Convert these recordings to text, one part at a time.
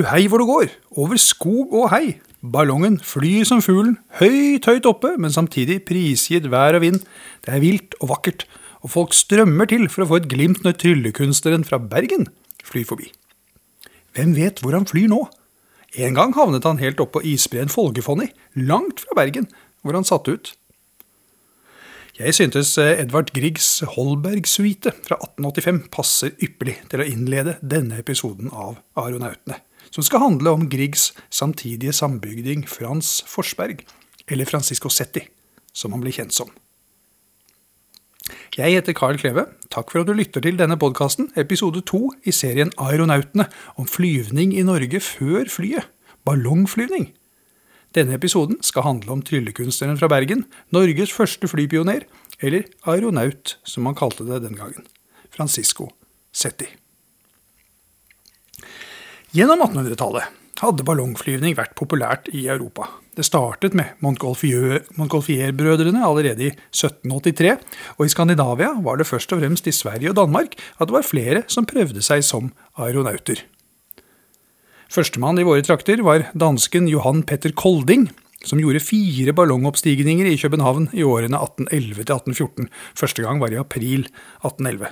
Hu hei hvor du går, over skog og hei. Ballongen flyr som fuglen, høyt, høyt oppe, men samtidig prisgitt vær og vind. Det er vilt og vakkert, og folk strømmer til for å få et glimt når tryllekunstneren fra Bergen flyr forbi. Hvem vet hvor han flyr nå? En gang havnet han helt oppå isbreen Folgefonni, langt fra Bergen, hvor han satte ut. Jeg syntes Edvard Griegs Holberg-suite fra 1885 passer ypperlig til å innlede denne episoden av Aronautene som skal handle om Griegs samtidige sambygding Frans Forsberg, eller Francisco Setti, som han blir kjent som. Jeg heter Carl Kleve. Takk for at du lytter til denne podkasten, episode to i serien Aeronautene, om flyvning i Norge før flyet. Ballongflyvning. Denne episoden skal handle om tryllekunstneren fra Bergen, Norges første flypioner, eller aeronaut, som man kalte det den gangen. Francisco Setti. Gjennom 1800-tallet hadde ballongflyvning vært populært i Europa. Det startet med Montgolfier-brødrene allerede i 1783, og i Skandinavia var det først og fremst i Sverige og Danmark at det var flere som prøvde seg som aeronauter. Førstemann i våre trakter var dansken Johan Petter Kolding, som gjorde fire ballongoppstigninger i København i årene 1811 til 1814. Første gang var i april 1811.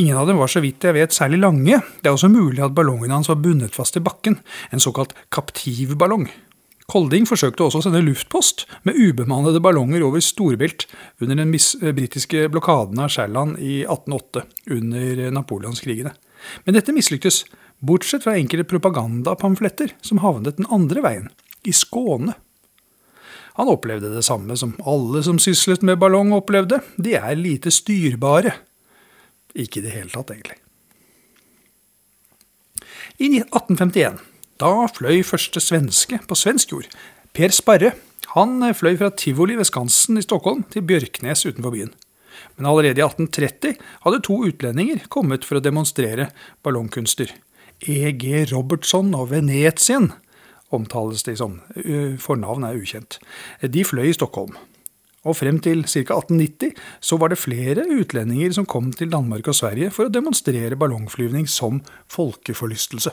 Ingen av dem var så vidt jeg vet særlig lange. Det er også mulig at ballongene hans var bundet fast til bakken, en såkalt kaptivballong. Kolding forsøkte også å sende luftpost med ubemannede ballonger over Storbelt under den eh, britiske blokaden av Sjælland i 1808 under napoleonskrigene. Men dette mislyktes, bortsett fra enkelte propagandapamfletter som havnet den andre veien, i Skåne. Han opplevde det samme som alle som syslet med ballong opplevde, de er lite styrbare. Ikke i det hele tatt, egentlig. I 1851 da fløy første svenske på svensk jord. Per Sparre han fløy fra tivoli ved Skansen i Stockholm til Bjørknes utenfor byen. Men allerede i 1830 hadde to utlendinger kommet for å demonstrere ballongkunster. E.G. Robertson og Venetien omtales de som. Fornavn er ukjent. De fløy i Stockholm. Og frem til ca. 1890 så var det flere utlendinger som kom til Danmark og Sverige for å demonstrere ballongflyvning som folkeforlystelse.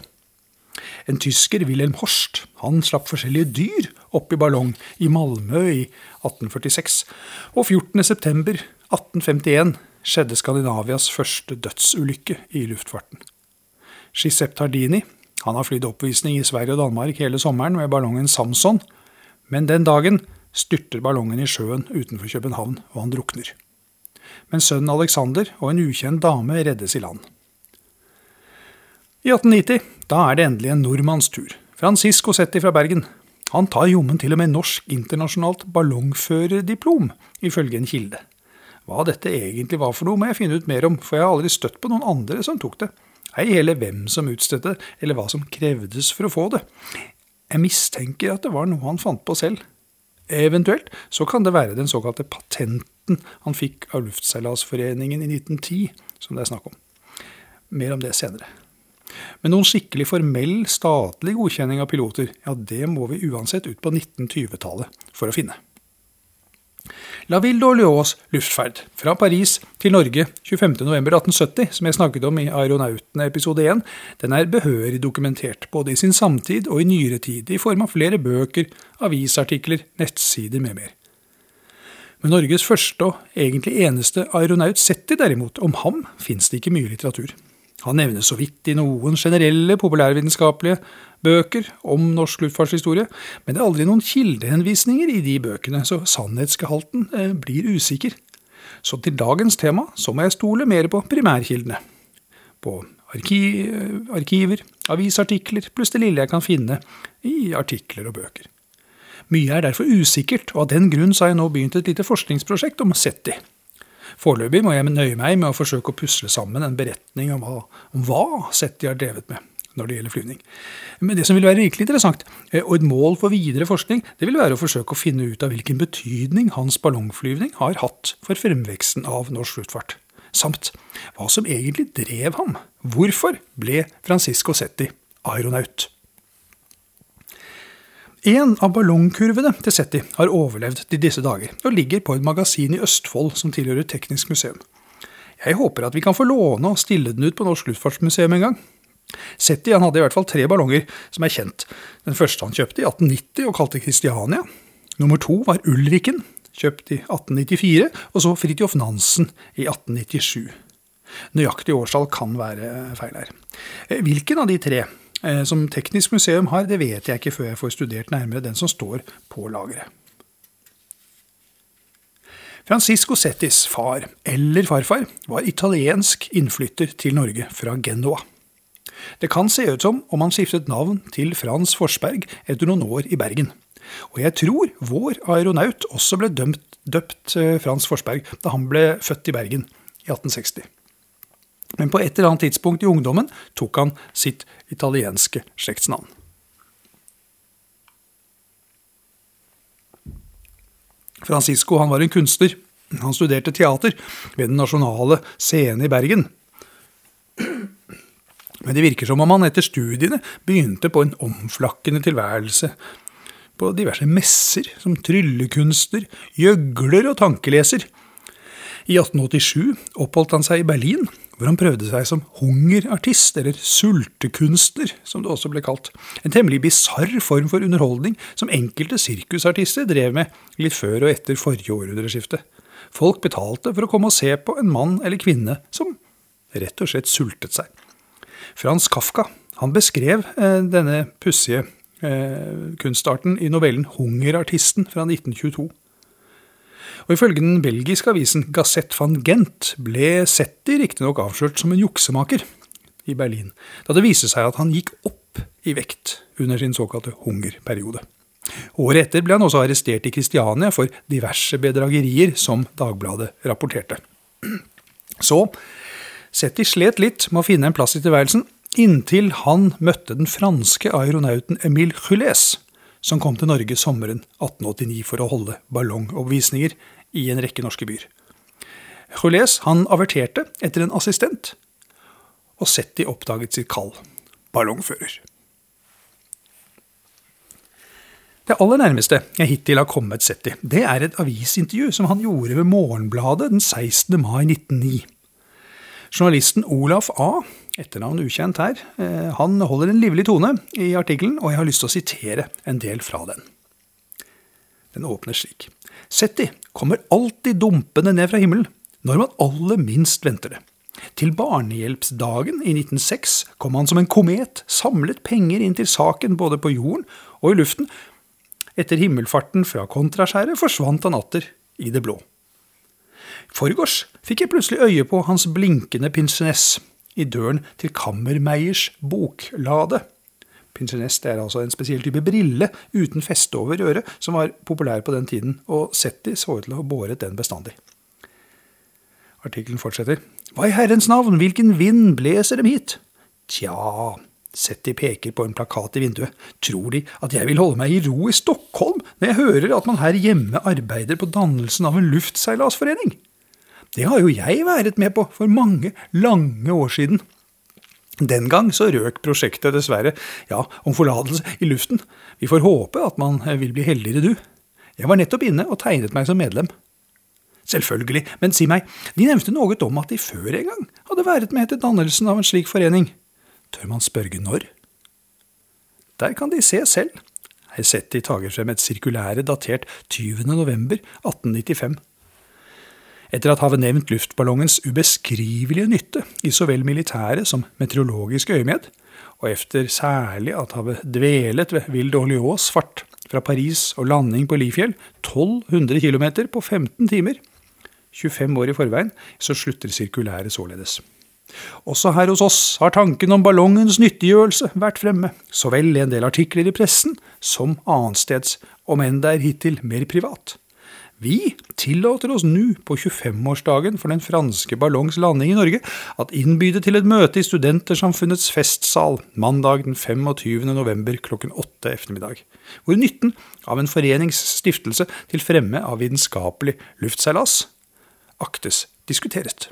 En tysker, Wilhelm Horst, han slapp forskjellige dyr opp i ballong i Malmö i 1846. Og 14.9.1851 skjedde Skandinavias første dødsulykke i luftfarten. Giuseppe Tardini han har flydd oppvisning i Sverige og Danmark hele sommeren med ballongen Samson, men den dagen styrter ballongen i sjøen utenfor København, og han drukner. Men sønnen Alexander og en ukjent dame reddes i land. I 1890 da er det endelig en nordmanns tur. Francisco Setti fra Bergen. Han tar jommen til og med norsk internasjonalt ballongførerdiplom, ifølge en kilde. Hva dette egentlig var for noe, må jeg finne ut mer om, for jeg har aldri støtt på noen andre som tok det. Ei heller hvem som utstedte, eller hva som krevdes for å få det. Jeg mistenker at det var noe han fant på selv. Eventuelt så kan det være den såkalte patenten han fikk av Luftseilasforeningen i 1910, som det er snakk om. Mer om det senere. Men noen skikkelig formell statlig godkjenning av piloter, ja, det må vi uansett ut på 1920-tallet for å finne. La Ville d'Orléans luftferd fra Paris til Norge 25.11.1870, som jeg snakket om i Aeronautene episode 1, den er behørig dokumentert, både i sin samtid og i nyere tid, i form av flere bøker, avisartikler, nettsider med mer. Men Norges første og egentlig eneste aeronaut Setti, derimot, om ham fins det ikke mye litteratur. Han nevnes så vidt i noen generelle populærvitenskapelige bøker om norsk luftfartshistorie, men det er aldri noen kildehenvisninger i de bøkene, så sannhetsgehalten eh, blir usikker. Så til dagens tema så må jeg stole mer på primærkildene. På arki arkiver, avisartikler, pluss det lille jeg kan finne i artikler og bøker. Mye er derfor usikkert, og av den grunn har jeg nå begynt et lite forskningsprosjekt om SETI. Foreløpig må jeg nøye meg med å forsøke å pusle sammen en beretning om hva, om hva SETI har drevet med når det gjelder flyvning. Men det som vil være virkelig interessant, eh, og et mål for videre forskning, det vil være å forsøke å finne ut av hvilken betydning hans ballongflyvning har hatt for fremveksten av norsk luftfart. Samt hva som egentlig drev ham. Hvorfor ble Francisco Setti aeronaut? En av ballongkurvene til Setti har overlevd til disse dager, og ligger på et magasin i Østfold som tilhører Teknisk museum. Jeg håper at vi kan få låne og stille den ut på Norsk Luftfartsmuseum en gang. Setti han hadde i hvert fall tre ballonger som er kjent. Den første han kjøpte i 1890 og kalte Christiania. Nummer to var Ulriken, kjøpt i 1894, og så Fridtjof Nansen i 1897. Nøyaktig årstall kan være feil her. Eh, hvilken av de tre som Teknisk museum har, det vet jeg ikke før jeg får studert nærmere den som står på lageret. Francisco Settis far, eller farfar, var italiensk innflytter til Norge fra Genoa. Det kan se ut som om han skiftet navn til Frans Forsberg etter noen år i Bergen. Og jeg tror vår aeronaut også ble dømt, døpt eh, Frans Forsberg da han ble født i Bergen i 1860. Men på et eller annet tidspunkt i ungdommen tok han sitt italienske slektsnavn. Francisco han var en kunstner. Han studerte teater ved Den nasjonale scene i Bergen. Men det virker som om han etter studiene begynte på en omflakkende tilværelse på diverse messer, som tryllekunster, gjøgler og tankeleser. I 1887 oppholdt han seg i Berlin, hvor han prøvde seg som hungerartist, eller sultekunstner, som det også ble kalt. En temmelig bisarr form for underholdning som enkelte sirkusartister drev med litt før og etter forrige århundreskifte. Folk betalte for å komme og se på en mann eller kvinne som rett og slett sultet seg. Frans Kafka han beskrev eh, denne pussige eh, kunstarten i novellen 'Hungerartisten' fra 1922. Og Ifølge den belgiske avisen Gazette van Gent ble Setti riktignok avslørt som en juksemaker i Berlin, da det viste seg at han gikk opp i vekt under sin såkalte hungerperiode. Året etter ble han også arrestert i Kristiania for diverse bedragerier, som Dagbladet rapporterte. Så Setti slet litt med å finne en plass i tilværelsen, inntil han møtte den franske aeronauten Emile Jules, som kom til Norge sommeren 1889 for å holde ballongoppvisninger i en rekke norske byer. Jules han averterte etter en assistent, og Setti oppdaget sitt kall ballongfører. Det aller nærmeste jeg hittil har kommet Setti, det er et avisintervju som han gjorde ved Morgenbladet den 16. mai 1909. Journalisten Olaf A etternavn ukjent her, eh, han holder en livlig tone i artikkelen, og jeg har lyst til å sitere en del fra den. Den åpner slik. Setti kommer alltid dumpende ned fra himmelen, når man aller minst venter det. Til barnehjelpsdagen i 1906 kom han som en komet, samlet penger inn til saken både på jorden og i luften. Etter himmelfarten fra kontraskjæret forsvant han atter i det blå. Forgårs fikk jeg plutselig øye på hans blinkende pinseness, i døren til Kammermeiers boklade. Pincenest er altså en spesiell type brille uten feste over øret, som var populær på den tiden, og Setti så ut til å ha båret den bestandig. Artikkelen fortsetter. Hva i herrens navn, hvilken vind bleser dem hit? Tja, Setti peker på en plakat i vinduet. Tror de at jeg vil holde meg i ro i Stockholm når jeg hører at man her hjemme arbeider på dannelsen av en luftseilasforening? Det har jo jeg vært med på for mange, lange år siden. Den gang så røk prosjektet dessverre, ja, om forlatelse, i luften. Vi får håpe at man vil bli heldigere, du. Jeg var nettopp inne og tegnet meg som medlem. Selvfølgelig, men si meg, de nevnte noe om at de før en gang hadde vært med til dannelsen av en slik forening. Tør man spørre når? Der kan de se selv. De tager frem et sirkulære datert 20. november 1895 etter at havet nevnt luftballongens ubeskrivelige nytte i så vel militære som meteorologiske øyemed, og efter særlig at havet dvelet ved Ville d'Orléans fart fra Paris og landing på Lifjell 1200 km på 15 timer, 25 år i forveien, så slutter sirkulæret således. Også her hos oss har tanken om ballongens nyttiggjørelse vært fremme, så vel i en del artikler i pressen som annensteds, om enn det er hittil mer privat. Vi tillater oss nå, på 25-årsdagen for den franske ballongs landing i Norge, at innbyde til et møte i Studentersamfunnets festsal mandag den 25. november klokken åtte eftermiddag, hvor nytten av en foreningsstiftelse til fremme av vitenskapelig luftseilas aktes diskuteret.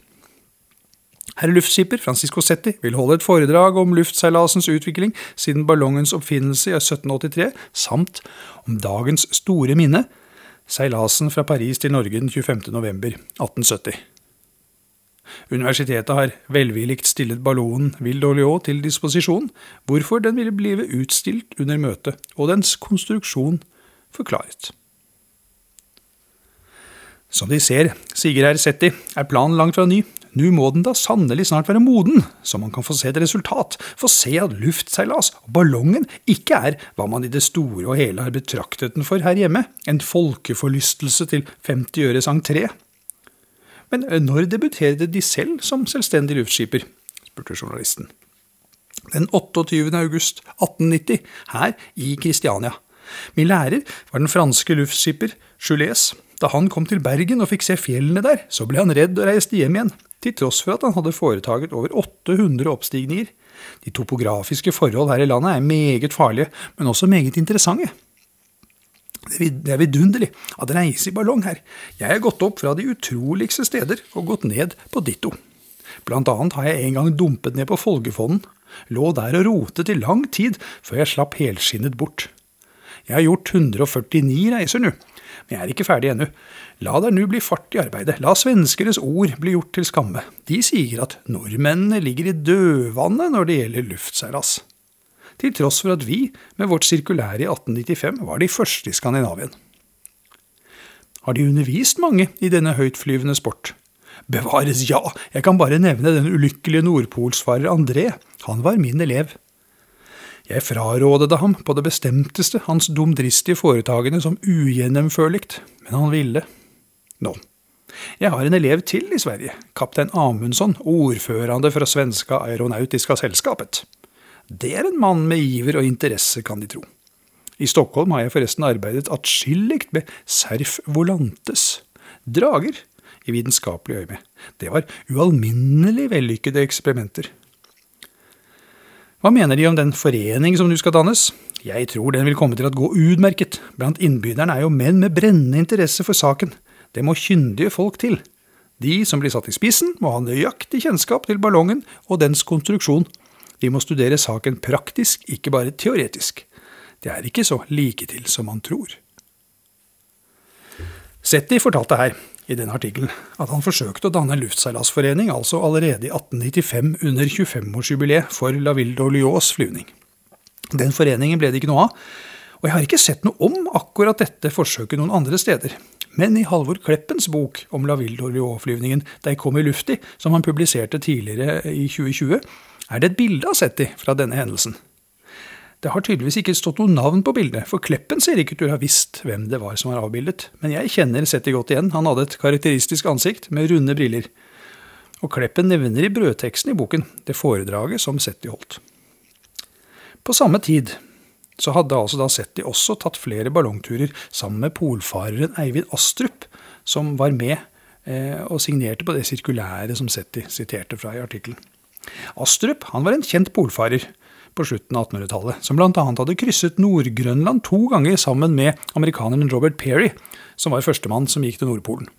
Herre luftskipper Francisco Setti vil holde et foredrag om luftseilasens utvikling siden ballongens oppfinnelse i 1783, samt om dagens store minne, Seilasen fra Paris til Norge den 25. november 1870. Universitetet har velvilligt stillet ballonen Ville d'Orléans til disposisjon, hvorfor den ville blive utstilt under møtet, og dens konstruksjon forklaret. Som De ser, sier Ersetti, Setti, er planen langt fra ny. Nå må den da sannelig snart være moden, så man kan få se et resultat, få se at luftseilas og ballongen ikke er hva man i det store og hele har betraktet den for her hjemme, en folkeforlystelse til 50 øres entré. Men eh, når debuterte de selv som selvstendig luftskipper? spurte journalisten. Den 28. august 1890, her i Kristiania. Min lærer var den franske luftskipper Jules. Da han kom til Bergen og fikk se fjellene der, så ble han redd og reiste hjem igjen, til tross for at han hadde foretaget over 800 oppstigninger. De topografiske forhold her i landet er meget farlige, men også meget interessante. Det er vidunderlig at det reiser i ballong her. Jeg har gått opp fra de utroligste steder og gått ned på ditto. Blant annet har jeg en gang dumpet ned på Folgefonnen. lå der og rotet i lang tid før jeg slapp helskinnet bort. Jeg har gjort 149 reiser nå, jeg er ikke ferdig ennå. La der nå bli fart i arbeidet, la svenskeres ord bli gjort til skamme. De sier at nordmennene ligger i dødvannet når det gjelder luftseilas. Til tross for at vi, med vårt sirkulære i 1895, var de første i Skandinavien. Har de undervist mange i denne høytflyvende sport? Bevares, ja, jeg kan bare nevne den ulykkelige nordpolsfarer André. Han var min elev. Jeg frarådede ham på det bestemteste hans dumdristige foretagende som ugjennomførligt, men han ville. Nå, jeg har en elev til i Sverige, kaptein Amundsson, ordførende fra Svenska Aeronautiska Selskapet. Det er en mann med iver og interesse, kan de tro. I Stockholm har jeg forresten arbeidet atskillig med serf volantes, drager, i vitenskapelig øyemed. Det var ualminnelig vellykkede eksperimenter. Hva mener De om den forening som nå skal dannes? Jeg tror den vil komme til å gå utmerket. Blant innbyderne er jo menn med brennende interesse for saken. Det må kyndige folk til. De som blir satt i spissen, må ha nøyaktig kjennskap til ballongen og dens konstruksjon. De må studere saken praktisk, ikke bare teoretisk. Det er ikke så like til som man tror. Setti fortalte her i denne artikkelen at han forsøkte å danne en luftseilasforening altså allerede i 1895 under 25-årsjubileet for La Ville d'Olios flyvning. Den foreningen ble det ikke noe av, og jeg har ikke sett noe om akkurat dette forsøket noen andre steder. Men i Halvor Kleppens bok om La Ville d'Orléans-flyvningen De kom i lufti, som han publiserte tidligere i 2020, er det et bilde av Setti fra denne hendelsen. Det har tydeligvis ikke stått noe navn på bildet, for Kleppen ser ikke ut til å ha visst hvem det var som var avbildet. Men jeg kjenner Setti godt igjen, han hadde et karakteristisk ansikt med runde briller. Og Kleppen nevner i brødteksten i boken det foredraget som Setti holdt. På samme tid så hadde altså da Setti også tatt flere ballongturer sammen med polfareren Eivind Astrup, som var med eh, og signerte på det sirkulære som Setti siterte fra i artikkelen. Astrup han var en kjent polfarer på slutten av 1800-tallet, som bl.a. hadde krysset Nord-Grønland to ganger sammen med amerikaneren Robert Perry, som var førstemann som gikk til Nordpolen.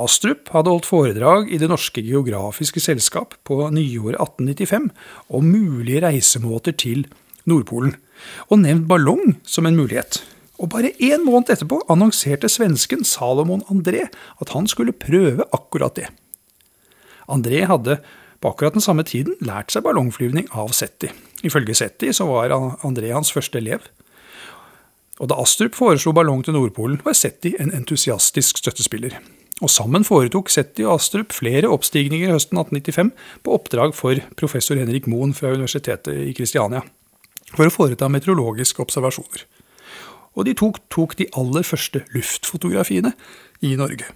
Astrup hadde holdt foredrag i Det norske geografiske selskap på nyåret 1895 om mulige reisemåter til Nordpolen, og nevnt ballong som en mulighet. Og bare én måned etterpå annonserte svensken Salomon André at han skulle prøve akkurat det. André hadde på akkurat den samme tiden lært seg ballongflyvning av Setti. Ifølge Setti så var André hans første elev. Og da Astrup foreslo ballong til Nordpolen, var Setti en entusiastisk støttespiller. Og sammen foretok Setti og Astrup flere oppstigninger høsten 1895 på oppdrag for professor Henrik Moen fra Universitetet i Kristiania, for å foreta meteorologiske observasjoner. Og de tok, tok de aller første luftfotografiene i Norge.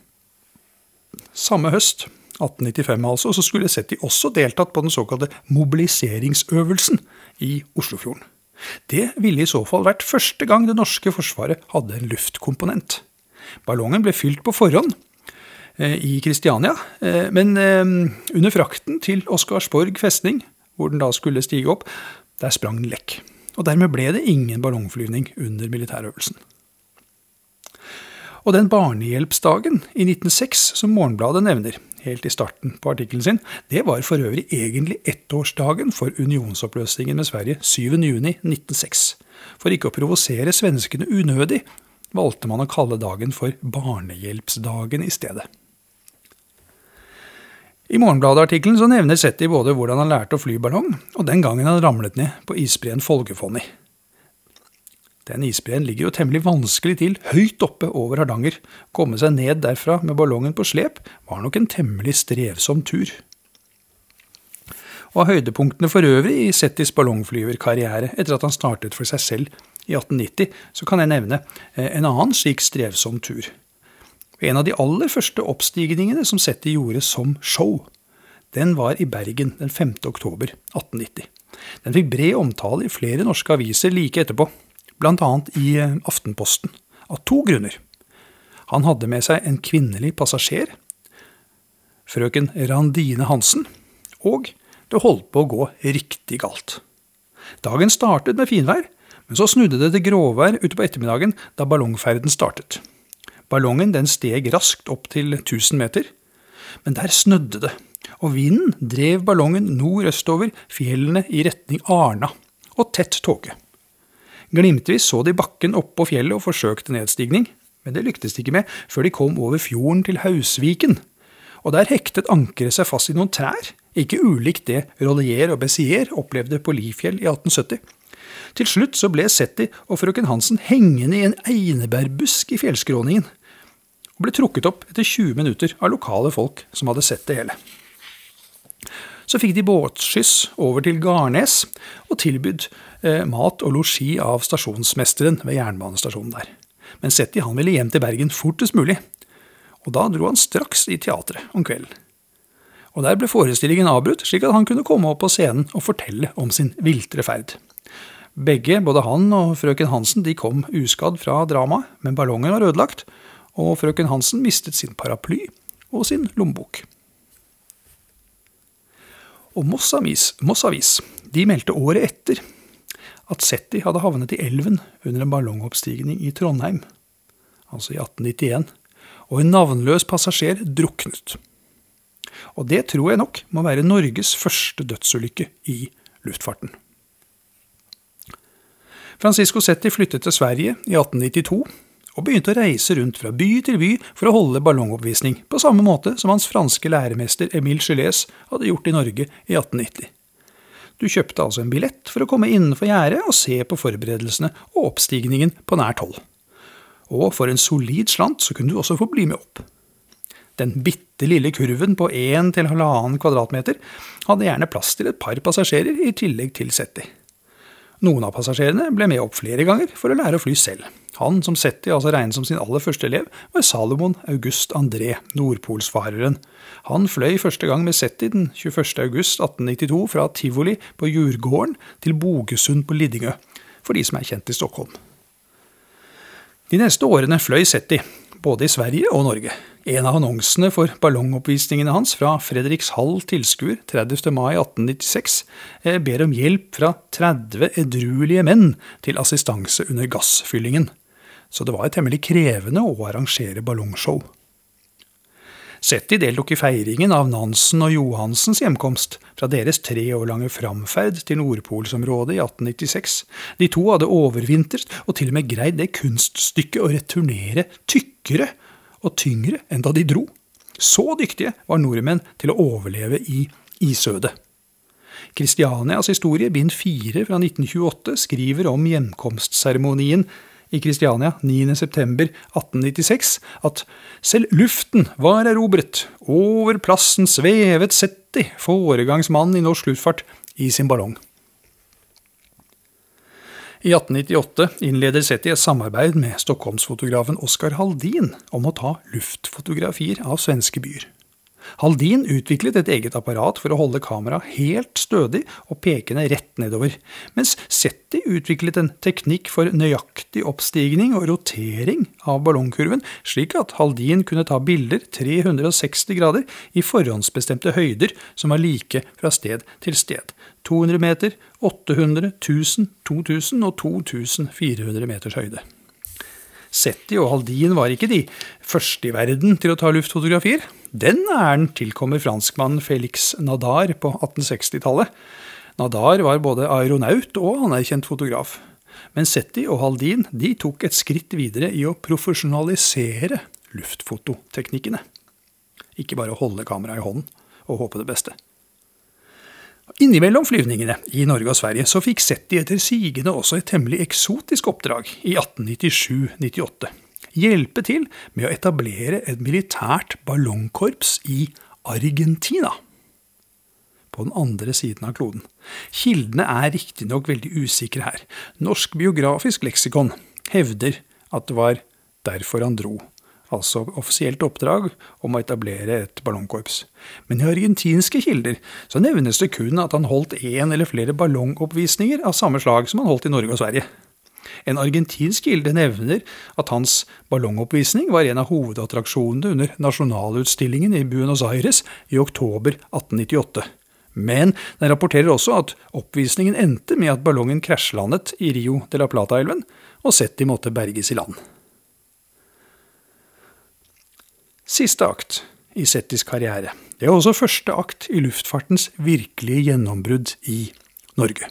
Samme høst 1895 altså, så skulle Setti også deltatt på den såkalte mobiliseringsøvelsen i Oslofjorden. Det ville i så fall vært første gang det norske forsvaret hadde en luftkomponent. Ballongen ble fylt på forhånd eh, i Kristiania, eh, men eh, under frakten til Oscarsborg festning, hvor den da skulle stige opp, der sprang den lekk. Og dermed ble det ingen ballongflyvning under militærøvelsen. Og den barnehjelpsdagen i 1906 som Morgenbladet nevner, helt i starten på artikkelen sin, det var for øvrig egentlig ettårsdagen for unionsoppløsningen med Sverige 7.6.1906. For ikke å provosere svenskene unødig, valgte man å kalle dagen for barnehjelpsdagen i stedet. I Morgenbladet-artikkelen nevner Setti både hvordan han lærte å fly ballong, og den gangen han ramlet ned på isbreen Folgefonni. Den isbreen ligger jo temmelig vanskelig til, høyt oppe over Hardanger. Komme seg ned derfra med ballongen på slep var nok en temmelig strevsom tur. Og av høydepunktene for øvrig i Settis ballongflyverkarriere etter at han startet for seg selv i 1890, så kan jeg nevne eh, en annen slik strevsom tur. En av de aller første oppstigningene som Setti gjorde som show, den var i Bergen den 5. oktober 1890. Den fikk bred omtale i flere norske aviser like etterpå, bl.a. i eh, Aftenposten, av to grunner. Han hadde med seg en kvinnelig passasjer, frøken Randine Hansen, og det holdt på å gå riktig galt. Dagen startet med finvær, men så snudde det til gråvær ute på ettermiddagen da ballongferden startet. Ballongen den steg raskt opp til 1000 meter, men der snødde det, og vinden drev ballongen nordøstover fjellene i retning Arna og tett tåke. Glimtvis så de bakken oppå fjellet og forsøkte nedstigning, men det lyktes de ikke med før de kom over fjorden til Hausviken. Og der hektet ankeret seg fast i noen trær, ikke ulikt det Rollier og Bessier opplevde på Lifjell i 1870. Til slutt så ble Setti og frøken Hansen hengende i en einebærbusk i fjellskråningen, og ble trukket opp etter 20 minutter av lokale folk som hadde sett det hele. Så fikk de båtskyss over til Garnes og tilbudt eh, mat og losji av stasjonsmesteren ved jernbanestasjonen der. Men Setti han ville hjem til Bergen fortest mulig, og da dro han straks i teatret om kvelden. Og Der ble forestillingen avbrutt, slik at han kunne komme opp på scenen og fortelle om sin viltre ferd. Begge, både han og frøken Hansen, de kom uskadd fra dramaet, men ballongen var ødelagt, og frøken Hansen mistet sin paraply og sin lommebok. Og Mossavis, Mossavis de meldte året etter at Setti hadde havnet i elven under en ballongoppstigning i Trondheim, altså i 1891, og en navnløs passasjer druknet. Og det tror jeg nok må være Norges første dødsulykke i luftfarten. Francisco Setti flyttet til Sverige i 1892 og begynte å reise rundt fra by til by for å holde ballongoppvisning, på samme måte som hans franske læremester Emile Gilles hadde gjort i Norge i 1890. Du kjøpte altså en billett for å komme innenfor gjerdet og se på forberedelsene og oppstigningen på nært hold. Og for en solid slant så kunne du også få bli med opp. Den bitte lille kurven på 1 til halvannen kvadratmeter hadde gjerne plass til et par passasjerer i tillegg til Setti. Noen av passasjerene ble med opp flere ganger for å lære å fly selv. Han som Setti altså regnet som sin aller første elev, var Salomon August André, nordpolsfareren. Han fløy første gang med Setti den 21. august 1892 fra Tivoli på Djurgården til Bogesund på Lidingø, for de som er kjent i Stockholm. De neste årene fløy Setti, både i Sverige og Norge. En av annonsene for ballongoppvisningene hans fra Fredrikshall tilskuer 30. mai 1896 eh, ber om hjelp fra 30 edruelige menn til assistanse under gassfyllingen så det var temmelig krevende å arrangere ballongshow. Setti deltok i feiringen av Nansen og Johansens hjemkomst fra deres tre år lange framferd til Nordpolsområdet i 1896. De to hadde overvintret og til og med greid det kunststykket å returnere tykkere og tyngre enn da de dro. Så dyktige var nordmenn til å overleve i isødet. Kristianias historie, bind fire fra 1928, skriver om hjemkomstseremonien i Kristiania 9.9.1896 at selv luften var erobret, over plassen svevet Setti, foregangsmann i norsk luftfart, i sin ballong. I 1898 innleder Setti et samarbeid med stockholmsfotografen Oskar Haldin om å ta luftfotografier av svenske byer. Haldin utviklet et eget apparat for å holde kameraet helt stødig og pekende rett nedover, mens Setti utviklet en teknikk for nøyaktig oppstigning og rotering av ballongkurven, slik at Haldin kunne ta bilder 360 grader i forhåndsbestemte høyder som var like fra sted til sted. 200 meter, 800, 1000, 2000 og 2400 meters høyde. Setti og Haldin var ikke de første i verden til å ta luftfotografier. Den æren tilkommer franskmannen Felix Nadar på 1860-tallet. Nadar var både aeronaut og anerkjent fotograf. Men Setti og Haldin de tok et skritt videre i å profesjonalisere luftfototeknikkene. Ikke bare holde kameraet i hånden og håpe det beste. Innimellom flyvningene i Norge og Sverige så fikk Setti etter sigende også et temmelig eksotisk oppdrag i 1897-98. Hjelpe til med å etablere et militært ballongkorps i Argentina. På den andre siden av kloden. Kildene er riktignok veldig usikre her. Norsk biografisk leksikon hevder at det var derfor han dro altså offisielt oppdrag om å etablere et ballongkorps. Men i argentinske kilder så nevnes det kun at han holdt én eller flere ballongoppvisninger av samme slag som han holdt i Norge og Sverige. En argentinsk kilde nevner at hans ballongoppvisning var en av hovedattraksjonene under nasjonalutstillingen i Buenos Aires i oktober 1898. Men den rapporterer også at oppvisningen endte med at ballongen krasjlandet i Rio de la Plata-elven, og Setti måtte berges i land. Siste akt i Settis karriere. Det er også første akt i luftfartens virkelige gjennombrudd i Norge.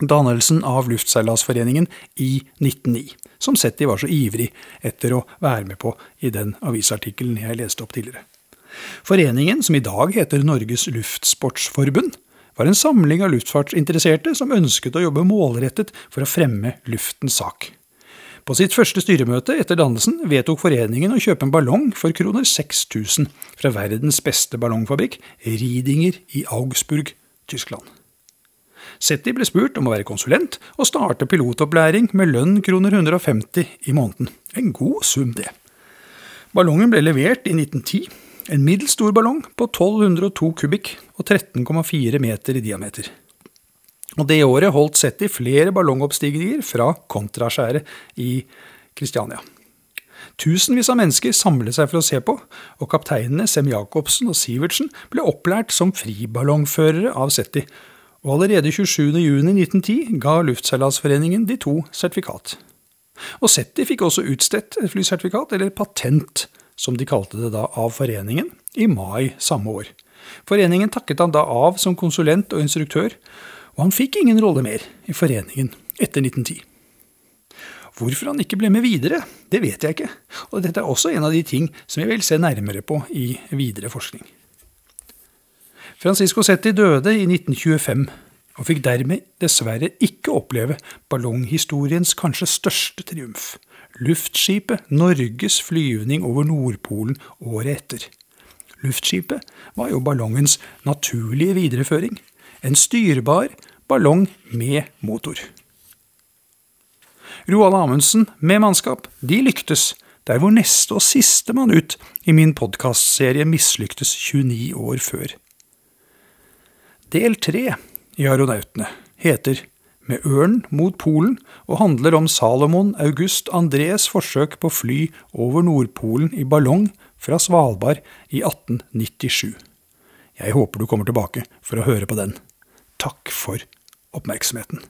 Dannelsen av Luftseilasforeningen i 1909, som Setti var så ivrig etter å være med på i den avisartikkelen jeg leste opp tidligere. Foreningen, som i dag heter Norges Luftsportsforbund, var en samling av luftfartsinteresserte som ønsket å jobbe målrettet for å fremme luftens sak. På sitt første styremøte etter dannelsen vedtok foreningen å kjøpe en ballong for kroner 6000 fra verdens beste ballongfabrikk, Ridinger i Augsburg, Tyskland. Setti ble spurt om å være konsulent og starte pilotopplæring med lønn kroner 150 i måneden. En god sum, det. Ballongen ble levert i 1910. En middels stor ballong på 1202 kubikk og 13,4 meter i diameter. Og Det året holdt Setti flere ballongoppstigninger fra kontraskjæret i Kristiania. Tusenvis av mennesker samlet seg for å se på, og kapteinene Sem-Jacobsen og Sivertsen ble opplært som friballongførere av Setti, og allerede 27.6.1910 ga Luftseilasforeningen de to sertifikat. Og Setti fikk også utstedt et flysertifikat, eller patent, som de kalte det da, av foreningen, i mai samme år. Foreningen takket han da av som konsulent og instruktør, og han fikk ingen rolle mer i foreningen etter 1910. Hvorfor han ikke ble med videre, det vet jeg ikke, og dette er også en av de ting som jeg vil se nærmere på i videre forskning. Francisco Setti døde i 1925, og fikk dermed dessverre ikke oppleve ballonghistoriens kanskje største triumf, luftskipet Norges flyvning over Nordpolen året etter. Luftskipet var jo ballongens naturlige videreføring, en styrbar ballong med motor. Roald Amundsen med mannskap, de lyktes, der hvor neste og siste mann ut i min podkastserie mislyktes 29 år før. Del tre i Aeronautene heter Med ørnen mot Polen og handler om Salomon August Andrés forsøk på fly over Nordpolen i ballong fra Svalbard i 1897. Jeg håper du kommer tilbake for å høre på den. Takk for oppmerksomheten.